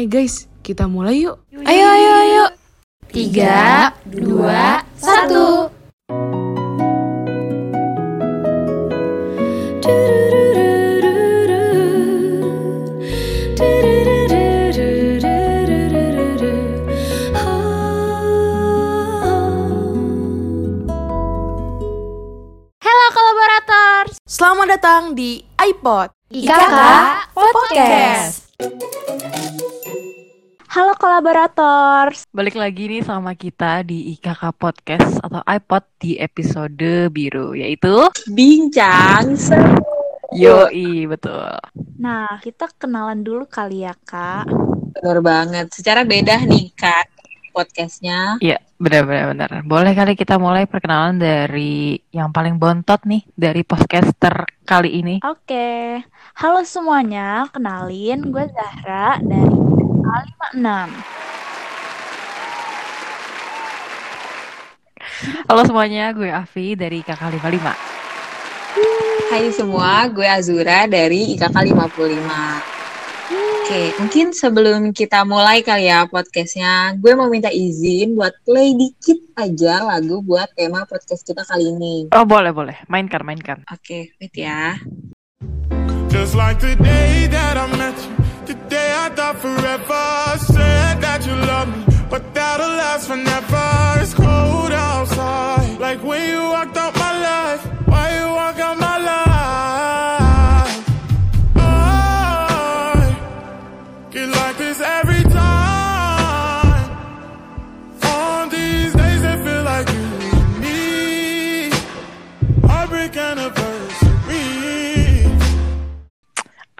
Eh guys, kita mulai yuk. Ayo, ayo, ayo. Tiga, dua, satu. Halo kolaborator, Selamat datang di iPod. IKK Podcast. Halo kolaborator, Balik lagi nih sama kita di IKK Podcast atau iPod di episode biru yaitu bincang seru. Yoi, betul. Nah, kita kenalan dulu kali ya, Kak. Bener banget. Secara beda nih kak podcastnya. Iya, benar-benar benar. Boleh kali kita mulai perkenalan dari yang paling bontot nih dari podcaster kali ini. Oke, halo semuanya, kenalin gue Zahra dari A56. Halo semuanya, gue Avi dari KK 55. Hai semua, gue Azura dari IKK 55. Oke, mungkin sebelum kita mulai kali ya podcastnya, gue mau minta izin buat play dikit aja lagu buat tema podcast kita kali ini. Oh, boleh, boleh. Mainkan, mainkan. Oke, wait ya. Just like the day that I met you, I thought forever. Said that you love me, but that'll last forever. It's cold outside, like when you walked out my life. Why you walk out my life? I get like this every time. On these days that feel like you and me. Heartbreak anniversary.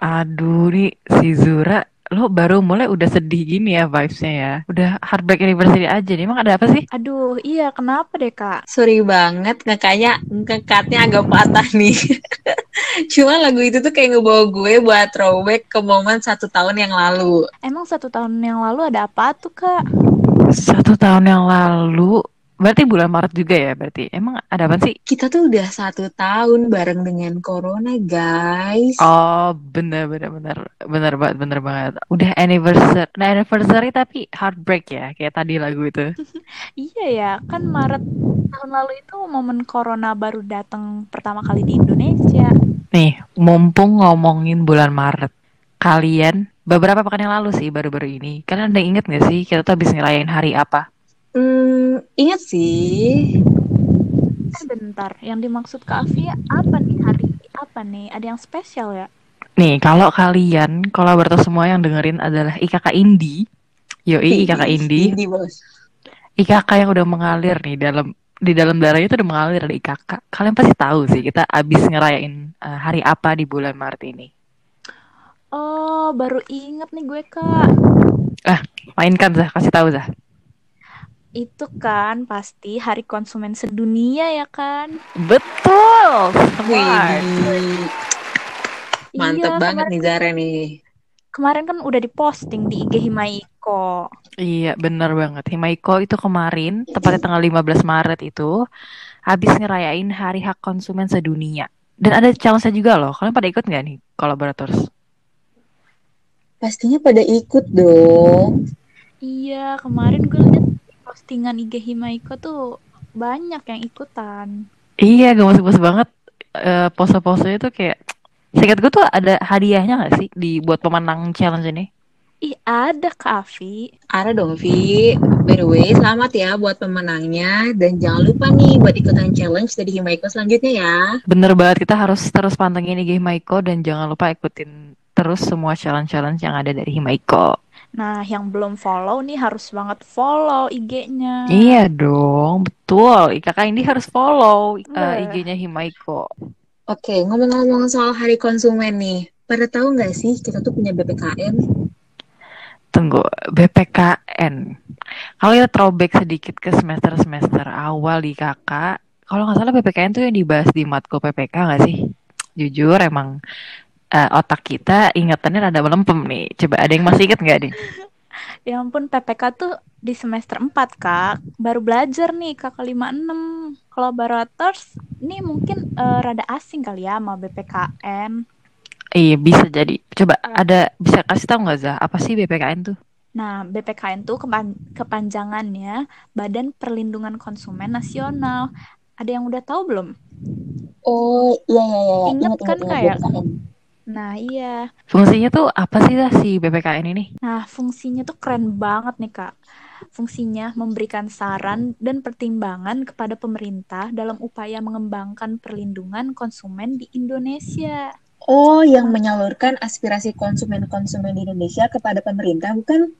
Aduh, nih si Zura, lo baru mulai udah sedih gini ya vibes-nya ya. Udah heartbreak anniversary aja nih. Emang ada apa sih? Aduh, iya kenapa deh, Kak? Sorry banget, ngekatnya ngekatnya agak patah nih. Cuma lagu itu tuh kayak ngebawa gue buat throwback ke momen satu tahun yang lalu. Emang satu tahun yang lalu ada apa tuh, Kak? Satu tahun yang lalu, berarti bulan Maret juga ya berarti. Emang ada apa sih? Kita tuh udah satu tahun bareng dengan Corona, guys. Oh, bener bener bener bener banget bener banget. Udah anniversary, nah anniversary tapi heartbreak ya, kayak tadi lagu itu. Iya ya, kan Maret tahun lalu itu momen corona baru datang pertama kali di Indonesia. Nih, mumpung ngomongin bulan Maret, kalian beberapa pekan yang lalu sih baru-baru ini, kalian ada inget gak sih kita tuh habis ngerayain hari apa? Ingat sih. Eh, bentar, yang dimaksud Kak Afia apa nih hari apa nih? Ada yang spesial ya? Nih, kalau kalian kolaborator semua yang dengerin adalah IKK Indi, yoi IKK Indi, Indi, bos. IKK yang udah mengalir nih dalam di dalam darahnya itu udah mengalir di IKK. Kalian pasti tahu sih kita abis ngerayain uh, hari apa di bulan Maret ini. Oh, baru inget nih gue, Kak. Mainkan Zah, kasih tahu Zah. Itu kan pasti hari konsumen sedunia ya kan? Betul. Wih, mantep Iya, banget nih Zara nih. kemarin kan udah diposting di IG Himaiko. Iya, bener banget. Himaiko itu kemarin, tepatnya tanggal 15 Maret itu, habis ngerayain Hari Hak Konsumen Sedunia. Dan ada challenge juga loh. Kalian pada ikut nggak nih, kolaborators? Pastinya pada ikut dong. Iya, kemarin gue liat postingan IG Himaiko tuh banyak yang ikutan. Iya, gemes-gemes banget. Eh, pose-posenya tuh kayak, seingat gue tuh ada hadiahnya nggak sih di buat pemenang challenge ini? Ih, ada Kak Avi. Ada dong, Vi. By the way, selamat ya buat pemenangnya. Dan jangan lupa nih buat ikutan challenge dari Himaiko selanjutnya ya. Bener banget, kita harus terus pantengin IG Himaiko dan jangan lupa ikutin terus semua challenge-challenge yang ada dari Himaiko. Nah, yang belum follow nih harus banget follow IG-nya. Iya dong, betul. IKK ini harus follow uh, Nah. IG-nya Himaiko. Oke, ngomong-ngomong soal hari konsumen nih. Pada tahu nggak sih kita tuh punya BPKM? Tunggu, BPKN. Kalau kita throwback sedikit ke semester-semester awal di kakak, kalau nggak salah BPKN tuh yang dibahas di matkul PPK nggak sih? Jujur emang eh, otak kita ingatannya rada melempem nih. Coba ada yang masih inget nggak nih? Ya ampun, PPK tuh di semester 4, Kak. Baru belajar nih, Kakak 56. Collaborators, ini mungkin eh, rada asing kali ya sama BPKN. Iya bisa jadi. Coba ada bisa kasih tahu nggak Zah? Apa sih BPKN tuh? Nah, BPKN tuh kepan- kepanjangannya Badan Perlindungan Konsumen Nasional. Ada yang udah tahu belum? Oh, iya iya iya. Ingat Ingat kan, ingat ya? BPKN. Nah, iya. Fungsinya tuh apa sih lah si BPKN ini? Nah, fungsinya tuh keren banget nih, Kak. Fungsinya memberikan saran dan pertimbangan kepada pemerintah dalam upaya mengembangkan perlindungan konsumen di Indonesia. Oh, yang menyalurkan aspirasi konsumen-konsumen di Indonesia kepada pemerintah, bukan?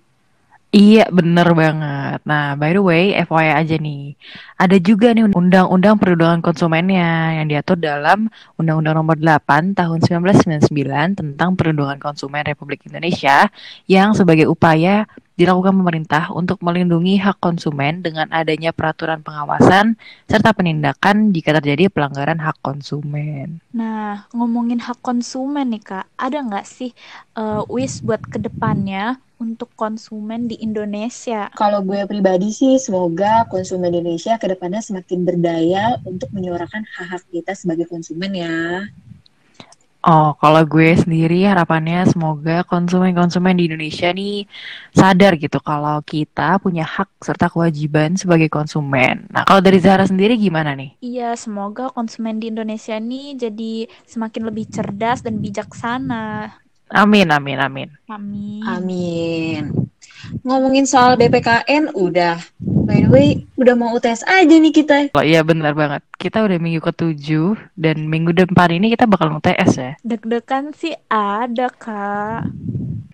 Iya, bener banget. Nah, by the way, FYI aja nih. Ada juga nih Undang-Undang Perlindungan Konsumennya yang diatur dalam Undang-Undang Nomor 8 Tahun 1999 tentang Perlindungan Konsumen Republik Indonesia yang sebagai upaya dilakukan pemerintah untuk melindungi hak konsumen dengan adanya peraturan pengawasan serta penindakan jika terjadi pelanggaran hak konsumen. Nah, ngomongin hak konsumen nih, Kak. Ada nggak sih eh, wish buat ke depannya untuk konsumen di Indonesia? Kalau gue pribadi sih, semoga konsumen Indonesia ke depannya semakin berdaya untuk menyuarakan hak-hak kita sebagai konsumen ya. Oh, kalau gue sendiri harapannya semoga konsumen-konsumen di Indonesia nih sadar gitu kalau kita punya hak serta kewajiban sebagai konsumen. Nah, kalau dari Zahra sendiri gimana nih? Iya, semoga konsumen di Indonesia nih jadi semakin lebih cerdas dan bijaksana. Amin, amin, amin. Amin. Amin. Ngomongin soal BPKN, udah. By the way, udah mau UTS aja nih kita. Oh iya benar banget. Kita udah minggu ketujuh dan minggu depan ini kita bakal UTS ya. Deg-degan sih ada, Kak.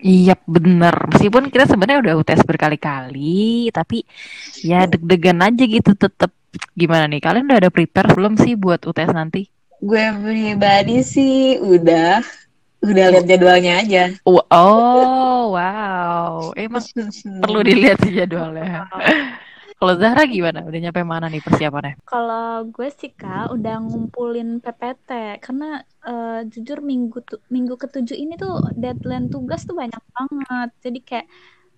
Iya bener. Meskipun kita sebenarnya udah UTS berkali-kali, tapi ya deg-degan aja gitu tetep. Gimana nih? Kalian udah ada prepare belum sih buat UTS nanti? Gue pribadi sih udah. Udah lihat jadwalnya aja. Oh, oh, wow. Emang perlu dilihat sih jadwalnya. Kalau Zahra gimana? Udah nyampe mana nih persiapannya? Kalau gue sih Kak udah ngumpulin PPT karena eh, jujur minggu tu- minggu ketujuh ini tuh deadline tugas tuh banyak banget. Jadi kayak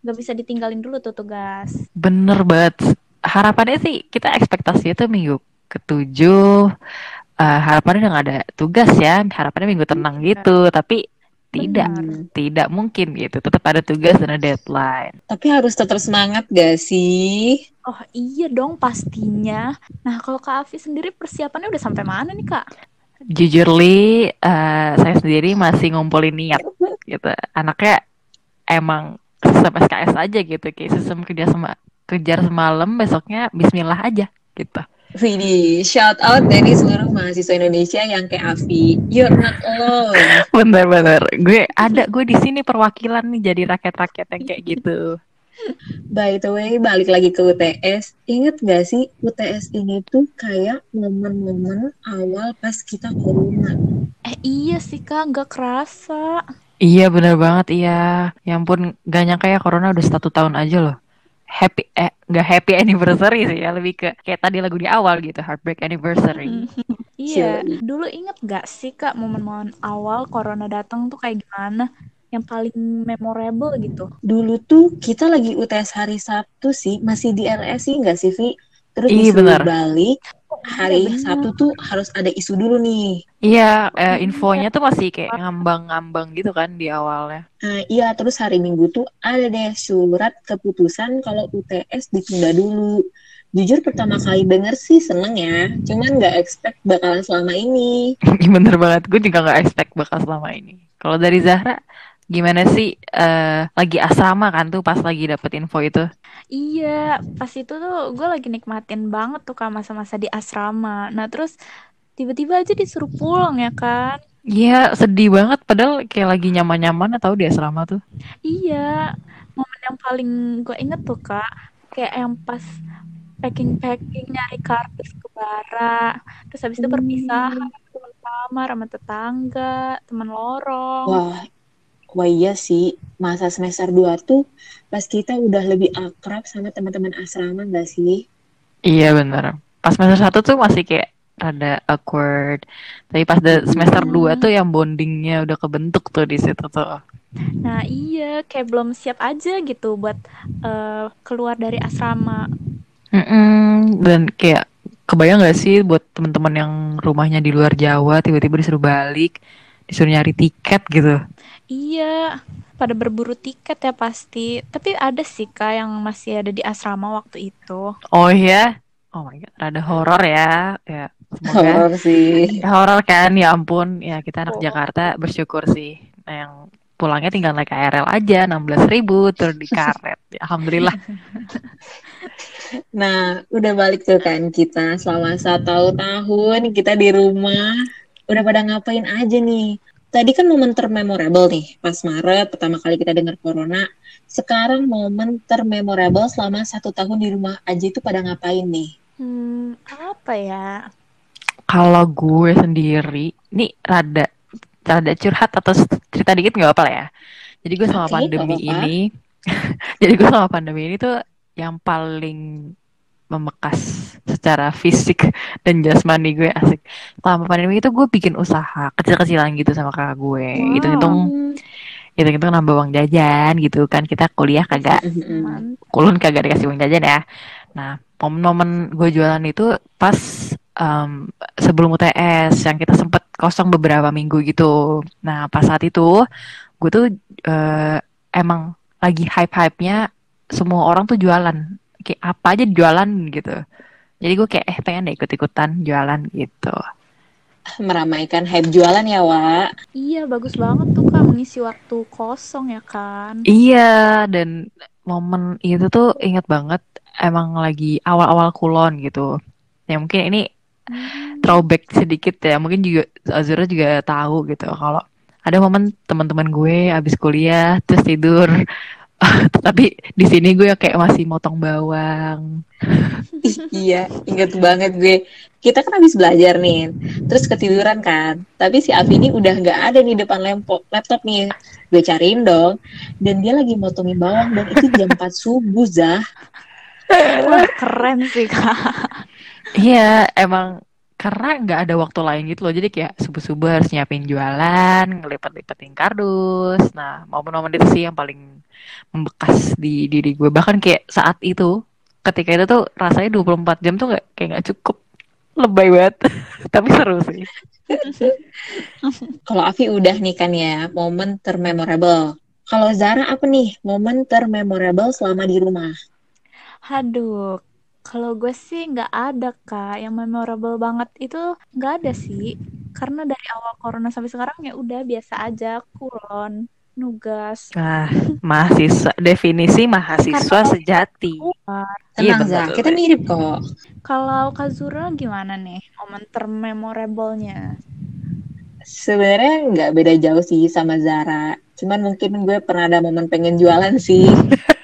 gak bisa ditinggalin dulu tuh tugas. Bener banget. Harapannya sih kita ekspektasinya tuh minggu ketujuh. Eh, harapannya udah gak ada tugas ya. Harapannya minggu tenang gitu. Tapi tidak, Benar. tidak mungkin gitu. Tetap ada tugas dan ada deadline. Tapi harus tetap semangat gak sih? Oh iya dong pastinya. Nah kalau Kak Afi sendiri persiapannya udah sampai mana nih Kak? Jujur li, eh, saya sendiri masih ngumpulin niat gitu. Anaknya emang sistem SKS aja gitu, kayak sistem kerja sama kejar semalam, besoknya Bismillah aja gitu. Widih, shout out dari seluruh mahasiswa Indonesia yang kayak Avi. You're not alone. Bener-bener, gue ada gue di sini perwakilan nih jadi rakyat-rakyat yang kayak gitu. By the way, balik lagi ke UTS. Ingat gak sih UTS ini tuh kayak momen-momen awal pas kita corona. Eh iya sih Kak nggak kerasa. Iya bener banget, iya. Ya ampun, gak nyangka ya Corona udah satu tahun aja loh. Happy, eh, gak happy anniversary sih ya, lebih ke kayak tadi lagu di awal gitu, heartbreak anniversary. Iya, Silly. dulu inget gak sih Kak momen-momen awal corona datang tuh kayak gimana? Yang paling memorable gitu. Dulu tuh kita lagi UTS hari Sabtu sih, masih di LS sih nggak sih, Vi? Terus Iya, disuruh benar. balik, hari benar. Sabtu tuh harus ada isu dulu nih. Iya, eh, infonya tuh masih kayak ngambang-ngambang gitu kan di awalnya. Nah, iya, terus hari Minggu tuh ada deh surat keputusan kalau UTS ditunda dulu. Jujur pertama kali denger sih seneng ya, cuman nggak expect bakalan selama ini. Bener banget, gue juga gak expect bakal selama ini. Kalau dari Zahra, gimana sih eh, lagi asrama kan tuh pas lagi dapet info itu? Iya, pas itu tuh gue lagi nikmatin banget tuh Kak masa-masa di asrama. Nah terus tiba-tiba aja disuruh pulang ya kan? Iya, sedih banget padahal kayak lagi nyaman-nyaman atau di asrama tuh. Iya, momen yang paling gue inget tuh Kak, kayak yang pas packing-packing nyari kardus ke bara, terus habis itu perpisahan sama teman kamar, sama tetangga, teman lorong. Wah, wah iya sih, masa semester 2 tuh pas kita udah lebih akrab sama teman-teman asrama nggak sih? Iya bener. Pas semester satu tuh masih kayak rada awkward. Tapi pas semester 2 tuh yang bondingnya udah kebentuk tuh di situ tuh. Nah iya, kayak belum siap aja gitu buat eh, keluar dari asrama. Mm-mm. Dan kayak kebayang gak sih buat teman-teman yang rumahnya di luar Jawa tiba-tiba disuruh balik, disuruh nyari tiket gitu. Iya, pada berburu tiket ya pasti. Tapi ada sih kak yang masih ada di asrama waktu itu. Oh iya? Oh my god, rada horor ya. Ya, semoga Horor sih. ya horor kan. Ya ampun, ya kita anak Oh. Jakarta bersyukur sih. Nah, yang pulangnya tinggal naik KRL aja 16.000 ribu terus di karet. Ya, Alhamdulillah. Nah, udah balik tuh kan kita selama satu tahun kita di rumah. Udah pada ngapain aja nih? Tadi kan momen termemorable nih, pas Maret pertama kali kita dengar corona. Sekarang momen termemorable selama satu tahun di rumah aja itu pada ngapain nih? Hmm, apa ya? Kalau gue sendiri, nih rada rada curhat atau cerita dikit nggak apa lah ya. Jadi gue sama Oke, pandemi nggak apa-apa. ini, jadi gue sama pandemi ini tuh yang paling membekas secara fisik dan jasmani gue asik. Selama pandemi itu gue bikin usaha kecil-kecilan gitu sama kakak gue. Wow. Hitung-hitung, hitung-hitung nambah uang jajan gitu kan. Kita kuliah kagak kulun kagak dikasih uang jajan ya. Nah, momen-momen gue jualan itu pas em, sebelum UTS yang kita sempet kosong beberapa minggu gitu. Nah, pas saat itu gue tuh eh, emang lagi hype-hype-nya semua orang tuh jualan. Kayak apa aja jualan gitu. Jadi gue kayak eh pengen deh ikut-ikutan jualan gitu. Meramaikan hype jualan ya, Wak. Iya, bagus banget tuh kak mengisi waktu kosong ya kan. Iya, dan momen itu tuh inget banget emang lagi awal-awal kulon gitu. Ya mungkin ini Hmm. throwback sedikit ya. Mungkin juga Azura juga tahu gitu kalau ada momen teman-teman gue abis kuliah terus tidur. Tapi di sini gue kayak masih motong bawang. Iya, inget banget gue. Kita kan habis belajar nih, terus ketiduran kan. Tapi si Avi ini udah nggak ada di depan lempo- laptop nih. Gue cariin dong, dan dia lagi motongin bawang dan itu jam 4 subuh, Zah. Wah, keren sih kak. Iya, emang karena nggak ada waktu lain gitu loh. Jadi kayak subuh-subuh harus nyiapin jualan, ngelipet-lipetin kardus. Nah, momen-momen itu sih yang paling membekas di diri gue. Bahkan kayak saat itu, ketika itu tuh rasanya 24 jam tuh nggak kayak nggak cukup. Lebay banget. Tapi seru sih. Kalau Avi udah nih kan ya, momen termemorable. Kalau Zara apa nih momen termemorable selama di rumah? Aduh, kalau gue sih nggak ada kak. Yang memorable banget itu nggak ada sih. Karena dari awal corona sampai sekarang ya udah biasa aja, kulon, nugas. Nah, mahasiswa definisi mahasiswa sejati. Iya, Tenang, betul, Zah, kita mirip kok. Kalau Kazura gimana nih momen termemorable-nya? Sebenarnya nggak beda jauh sih sama Zara. Cuman mungkin gue pernah ada momen pengen jualan sih.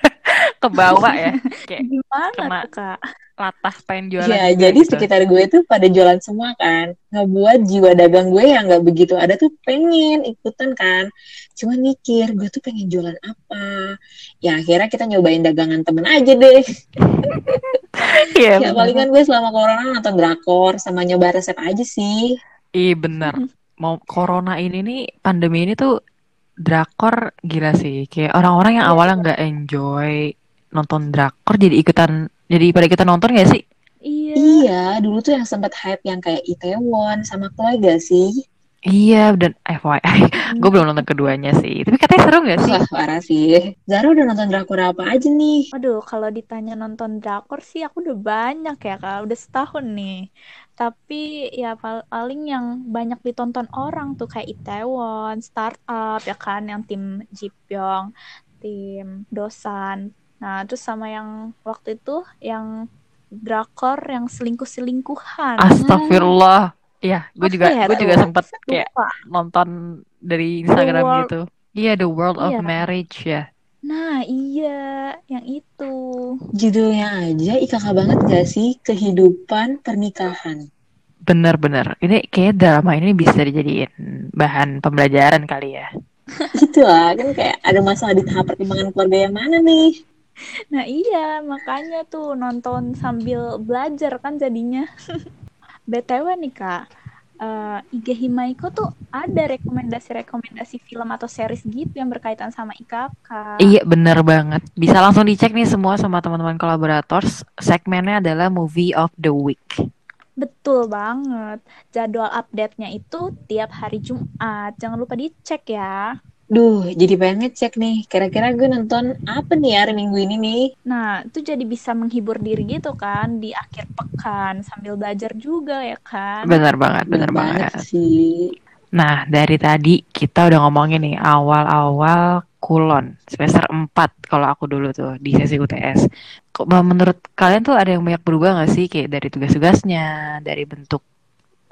Ke bawah ya. Kayak Gimana kena tuh kak? Latah pengen jualan Ya, juga jadi gitu. sekitar gue tuh pada jualan semua kan. Ngebuat jiwa dagang gue yang nggak begitu ada tuh pengen ikutan kan. Cuma mikir, gue tuh pengen jualan apa. Ya akhirnya kita nyobain dagangan temen aja deh. Iya, Ya palingan gue selama corona nonton drakor sama nyoba resep aja sih. Iya bener. Mau corona ini nih, pandemi ini tuh drakor gila sih. Kayak orang-orang yang awalnya nggak enjoy nonton drakor jadi ikutan, jadi pada ikutan nonton gak sih? Iya. Iya, dulu tuh yang sempat hype yang kayak Itaewon sama Chloe gak sih? Iya, dan FYI, gue belum nonton keduanya sih. Tapi katanya seru gak sih? Wah, parah sih. Zara udah nonton drakor apa aja nih? Waduh, kalau ditanya nonton drakor sih aku udah banyak ya kak, udah setahun nih. Tapi ya pal- paling yang banyak ditonton orang tuh kayak Itaewon, Startup ya kan, yang tim Jipyong, tim Dosan. Nah, terus sama yang waktu itu yang drakor yang selingkuh-selingkuhan. Astagfirullah. Iya, gue juga, ya gue juga sempet kayak Lupa. nonton dari Instagram World- gitu. Iya, The World of Iya. Marriage ya. Nah, iya, yang itu. Judulnya aja IKK banget gak sih? Kehidupan Pernikahan. Bener-bener. Ini kayak drama ini bisa dijadiin bahan pembelajaran kali ya. Gitu lah, kan kayak ada masalah di tahap pertimbangan keluarga yang mana nih? Nah, iya, makanya tuh nonton sambil belajar kan jadinya. BTW nih, Kak. eh, IG Himaiko tuh ada rekomendasi-rekomendasi film atau series gitu yang berkaitan sama IKK. Iya bener banget. Bisa langsung dicek nih semua sama teman-teman kolaborators. Segmennya adalah Movie of the Week. Betul banget. Jadwal update-nya itu tiap hari Jumat. Jangan lupa dicek ya. Duh, jadi pengen ngecek nih. Kira-kira gue nonton apa nih hari Minggu ini nih? Nah, itu jadi bisa menghibur diri gitu kan di akhir pekan sambil belajar juga ya kan. Bener banget, bener, banget. sih. Nah, dari tadi kita udah ngomongin nih awal-awal kulon semester 4 kalau aku dulu tuh di sesi UTS. Kok menurut kalian tuh ada yang banyak berubah gak sih kayak dari tugas-tugasnya, dari bentuk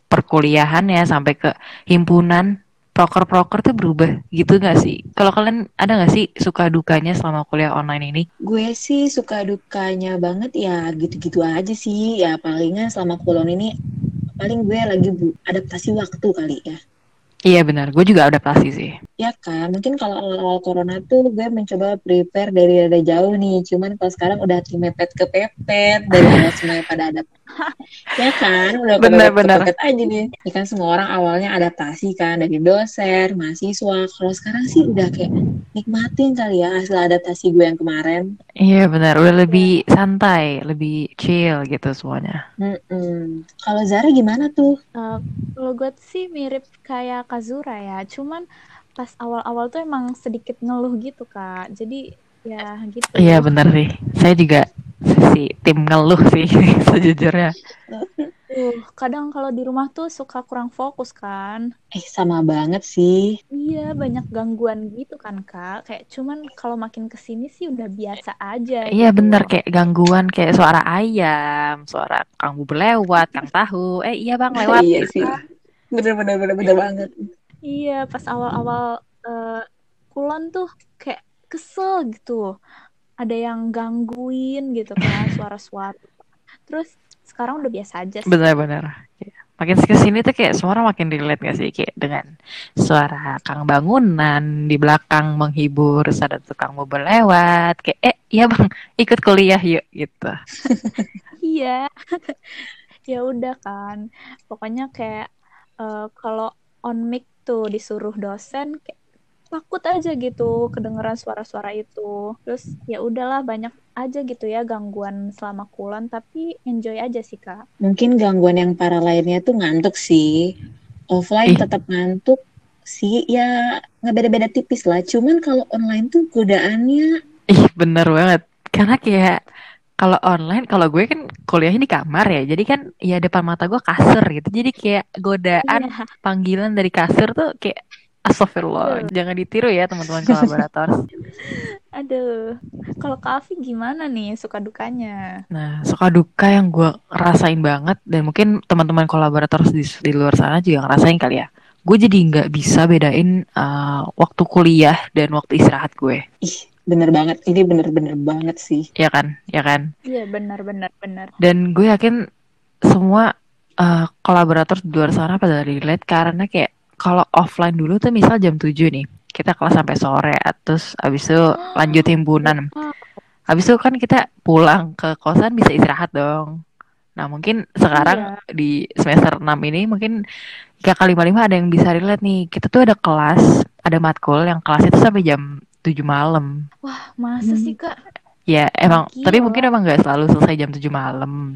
perkuliahannya sampai ke himpunan proker-proker tuh berubah gitu gak sih? Kalau kalian ada gak sih suka dukanya selama kuliah online ini? Gue sih suka dukanya banget ya gitu-gitu aja sih. Ya palingan selama kulon ini paling gue lagi bu adaptasi waktu kali ya. Iya benar, gue juga adaptasi sih. Ya kan, mungkin kalau awal-awal corona tuh gue mencoba prepare dari ada jauh nih. Cuman kalau sekarang udah mepet ke pepet dari awal semuanya pada ada. ya kan, udah Bener, bener. pepet aja nih. Ya kan semua orang awalnya adaptasi kan dari dosen, mahasiswa. Kalau sekarang sih udah kayak nikmatin kali ya hasil adaptasi gue yang kemarin. Iya benar, udah lebih santai, lebih chill gitu semuanya. Kalau Zara gimana tuh? Eh, kalau gue sih mirip kayak Kazura ya, cuman pas awal-awal tuh emang sedikit ngeluh gitu kak. Jadi ya gitu. Iya benar sih, saya juga si tim ngeluh sih sejujurnya. Tuh, kadang kalau di rumah tuh suka kurang fokus kan. Eh sama banget sih. Iya, banyak gangguan gitu kan, Kak. Kayak cuman kalau makin ke sini sih udah biasa aja Iya gitu. benar kayak gangguan kayak suara ayam, suara kang bubur lewat, kang tahu. Eh iya bang lewat. iya sih. Bener-bener bener-bener banget. Iya, pas awal-awal eh, kulon tuh kayak kesel gitu. Ada yang gangguin gitu kan, suara-suara. Terus sekarang udah biasa aja sih. Benar-benar. Makin ke sini tuh kayak semua orang makin relate gak sih kayak dengan suara kang bangunan di belakang menghibur, terus ada tukang bubur lewat, kayak eh iya bang ikut kuliah yuk gitu. Iya. ya udah kan. Pokoknya kayak eh, kalau on mic tuh disuruh dosen kayak takut aja gitu kedengeran suara-suara itu. Terus ya udahlah banyak aja gitu ya gangguan selama kulon tapi enjoy aja sih Kak. Mungkin gangguan yang parah lainnya tuh ngantuk sih. Offline Ih. tetap ngantuk sih ya nggak beda-beda tipis lah. Cuman kalau online tuh godaannya Ih bener banget. Karena kayak kalau online, kalau gue kan kuliahnya di kamar ya, jadi kan ya depan mata gue kasur gitu, jadi kayak godaan Iya. panggilan dari kasur tuh kayak Astagfirullah, jangan ditiru ya teman-teman kolaborator. Aduh. Kalau Kak Afi gimana nih suka dukanya? Nah, suka duka yang gue rasain banget dan mungkin teman-teman kolaborator di, di luar sana juga ngerasain kali ya. Gue jadi nggak bisa bedain uh, waktu kuliah dan waktu istirahat gue, ih bener banget. Ini bener-bener banget sih. ya kan, ya kan. Iya benar benar benar. Dan gue yakin semua uh, kolaborator di luar sana pada relate karena kayak kalau offline dulu tuh misal jam 7 nih, kita kelas sampai sore, terus abis itu lanjut himpunan. Habis itu kan kita pulang ke kosan bisa istirahat dong. Nah mungkin sekarang di semester 6 ini mungkin tiga kali lima ada yang bisa relate nih. Kita tuh ada kelas, ada matkul yang kelas itu sampai jam 7 malam. Wah, masa sih Kak? Ya emang, Gila. tapi mungkin emang nggak selalu selesai jam 7 malam.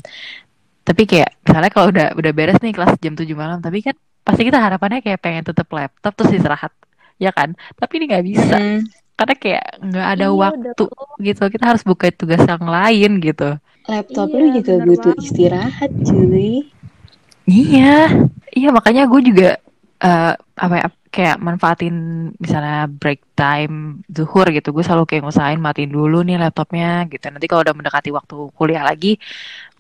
Tapi kayak misalnya kalau udah udah beres nih kelas jam 7 malam, tapi kan pasti kita harapannya kayak pengen tutup laptop terus istirahat. Ya kan? Tapi ini nggak bisa. Mm, Karena kayak nggak ada Iya, waktu udah. gitu. Kita harus buka tugas yang lain gitu. laptop Iya, lu juga butuh banget. istirahat cuy. Iya, iya makanya gue juga eh apa ya kayak manfaatin misalnya break time zuhur gitu, gue selalu kayak ngusahain matiin dulu nih laptopnya gitu. Nanti kalau udah mendekati waktu kuliah lagi,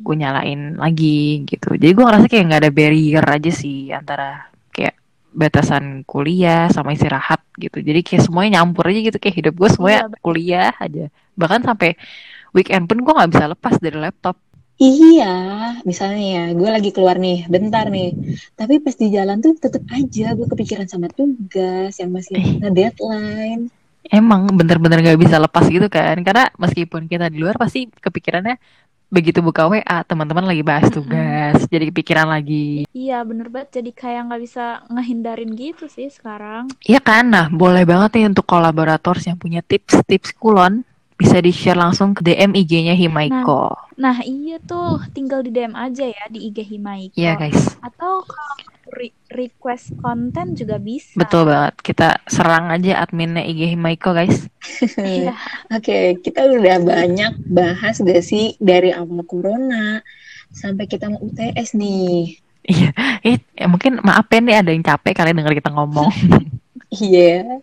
gue nyalain lagi gitu. Jadi gue ngerasa kayak nggak ada barrier aja sih antara kayak batasan kuliah sama istirahat gitu. Jadi kayak semuanya nyampur aja gitu kayak hidup gue semuanya Iya, kuliah aja. Bahkan sampai weekend pun gue nggak bisa lepas dari laptop. Iya, misalnya ya, gue lagi keluar nih, bentar nih. Tapi pas di jalan tuh tetep aja gue kepikiran sama tugas yang masih Eh. nge-deadline. Emang bener-bener gak bisa lepas gitu kan Karena meskipun kita di luar pasti kepikirannya Begitu buka WA teman-teman lagi bahas tugas Jadi kepikiran lagi Iya, bener banget. Jadi kayak nggak bisa ngehindarin gitu sih sekarang. Iya kan Nah boleh banget nih untuk kolaborator yang punya tips-tips kulon Bisa di-share langsung ke DM IG-nya Himaiko Nah, iya tuh, tinggal di DM aja ya di IG Himaiko. Iya guys Atau kalau re- request konten juga bisa. Betul banget. Kita serang aja adminnya IG Himaiko guys. Iya. Oke, kita udah banyak bahas gak sih dari awal corona sampai kita mau UTS nih. Iya, eh, mungkin maaf ya nih ada yang capek kalian denger kita ngomong. Iya.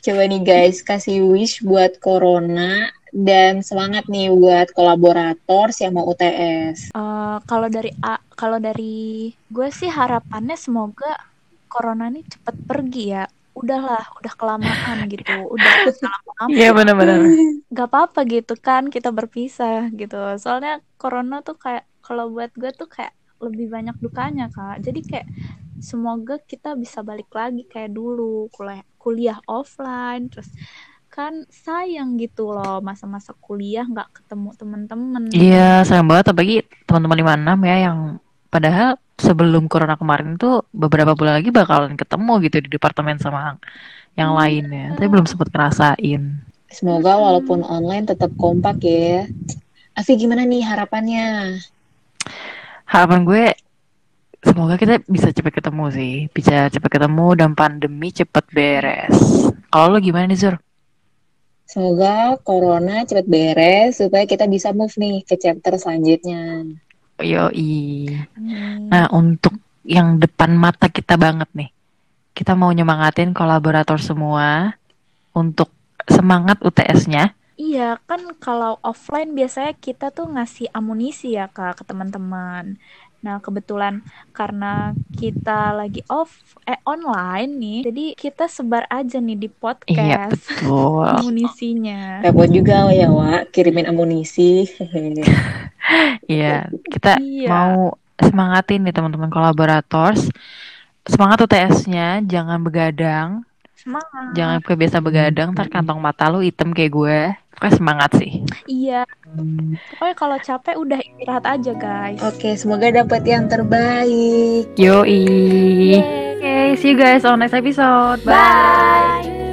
Coba nih guys, kasih wish buat corona dan semangat nih buat kolaborator yang mau UTS. Eh, kalau dari A- kalau dari gue sih harapannya semoga corona ini cepet pergi ya. Udahlah, udah kelamaan gitu. Udah apa Iya benar-benar. Gak apa-apa gitu kan kita berpisah gitu. Soalnya corona tuh kayak kalau buat gue tuh kayak lebih banyak dukanya kak. Jadi kayak semoga kita bisa balik lagi kayak dulu kuliah kuliah offline terus kan sayang gitu loh masa-masa kuliah nggak ketemu temen-temen Iya, sayang banget apalagi teman-teman 56 ya yang padahal sebelum corona kemarin tuh beberapa bulan lagi bakalan ketemu gitu di departemen sama yang lainnya. Tapi belum sempat ngerasain. Semoga walaupun online tetap kompak ya. Afi gimana nih harapannya? Harapan gue semoga kita bisa cepet ketemu sih, bisa cepet ketemu dan pandemi cepet beres. Kalau lo gimana nih Zur? Semoga corona cepet beres supaya kita bisa move nih ke chapter selanjutnya. Yoi. Amin. Nah, untuk yang depan mata kita banget nih. Kita mau nyemangatin kolaborator semua untuk semangat UTS-nya. Iya, kan kalau offline biasanya kita tuh ngasih amunisi ya Kak ke teman-teman. Nah, kebetulan karena kita lagi off eh online nih, jadi kita sebar aja nih di Iya, podcast betul. amunisinya. Repot juga ya, Wak, kirimin amunisi. Iya, kita Iya. mau semangatin nih teman-teman kolaborators. Semangat UTS-nya, jangan begadang, Semangat. jangan kebiasa begadang, ntar kantong mata lu hitam kayak gue. Pokoknya semangat sih. Iya. Pokoknya kalau capek udah istirahat aja, guys. Oke, semoga dapat yang terbaik. Yoi. Oke, see you guys on next episode. Bye. Bye.